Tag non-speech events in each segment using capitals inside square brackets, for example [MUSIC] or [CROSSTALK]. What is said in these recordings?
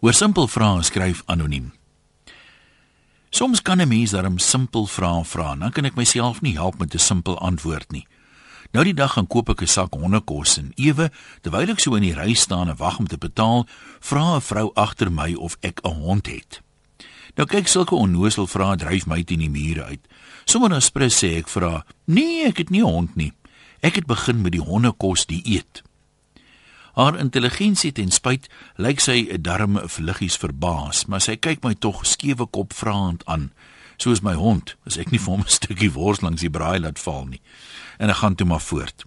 Oor simpel vrae skryf anoniem. Soms kan 'n mens darm simpel vrae vra, dan kan ek myself nie help met 'n simpel antwoord nie. Nou die dag gaan koop ek 'n sak hondekos en ewe terwyl ek so in die ry staan en wag om te betaal, vra 'n vrou agter my of ek 'n hond het. Nou kyk sulke onnoosel vrae dryf my teen die mure uit. Sommige nou sprits sê ek vra: "Nee, ek het nie hond nie. Ek het begin met die hondekos dieet." Haar intelligensie ten spyt lyk sy 'n darm vluggies verbaas, maar sy kyk my tog skewe kop vraend aan, soos my hond, as ek nie vir hom 'n stukkie wors langs die braai laat val nie. En ek gaan toe maar voort.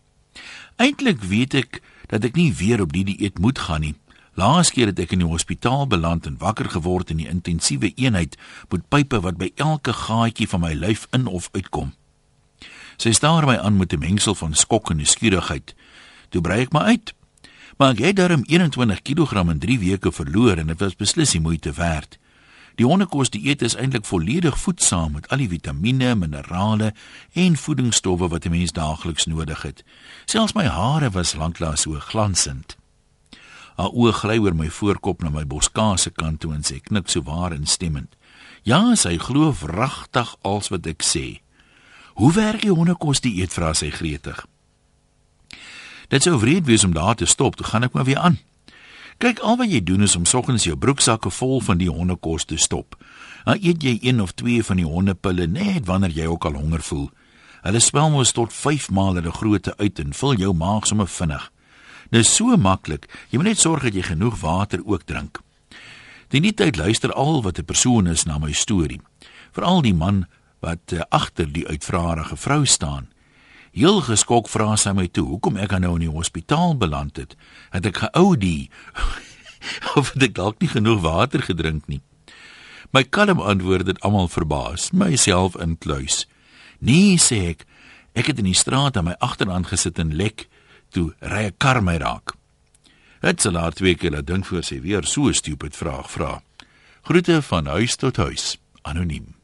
Eintlik weet ek dat ek nie weer op die dieet moet gaan nie. Laas keer het ek in die hospitaal beland en wakker geword in die intensiewe eenheid met pype wat by elke gaatjie van my lyf in of uitkom. Sy staar my aan met 'n mengsel van skok en nuuskierigheid. Toe brei ek my uit maar ek het darm 21 kg in 3 weke verloor en dit was beslis die moeite werd. Die hondekos dieet is eintlik volledig voedsaam met al die vitamiene, minerale en voedingsstowwe wat 'n mens daagliks nodig het. Selfs my hare was lanklaas so glansend. Haar oë gly oor my voorkop na my boskase kant toe en sê knik so waar instemmend. Ja, sy glo wragtig als wat ek sê. Hoe werk die hondekos dieet vra sy gretig. Dit sou wreed wees om daar te stop, toe gaan ek maar weer aan. Kyk, al wat jy doen is om soggens jou broeksakke vol van die hondekos te stop. Dan eet jy een of twee van die hondepille net wanneer jy ook al honger voel. Hulle spel mos tot 5 maal hulle grootte uit en vul jou maag sommer vinnig. Dit is so maklik. Jy moet net sorg dat jy genoeg water ook drink. Die nie tyd luister al wat 'n persoon is na my storie. Veral die man wat uh, agter die uitvrarige vrou staan. Heel geskok vra sy my toe, hoekom ek nou in die hospitaal beland het. Het ek geou die [LAUGHS] of het ek dalk nie genoeg water gedrink nie. My kalm antwoord het almal verbaas, myself inkluis. Nee, sê ek, ek het in die straat aan my agterhand gesit en lek toe ry 'n kar my raak. Het sy laat twee keer dink voor sy weer so 'n stupid vraag vra. Groete van huis tot huis, anoniem.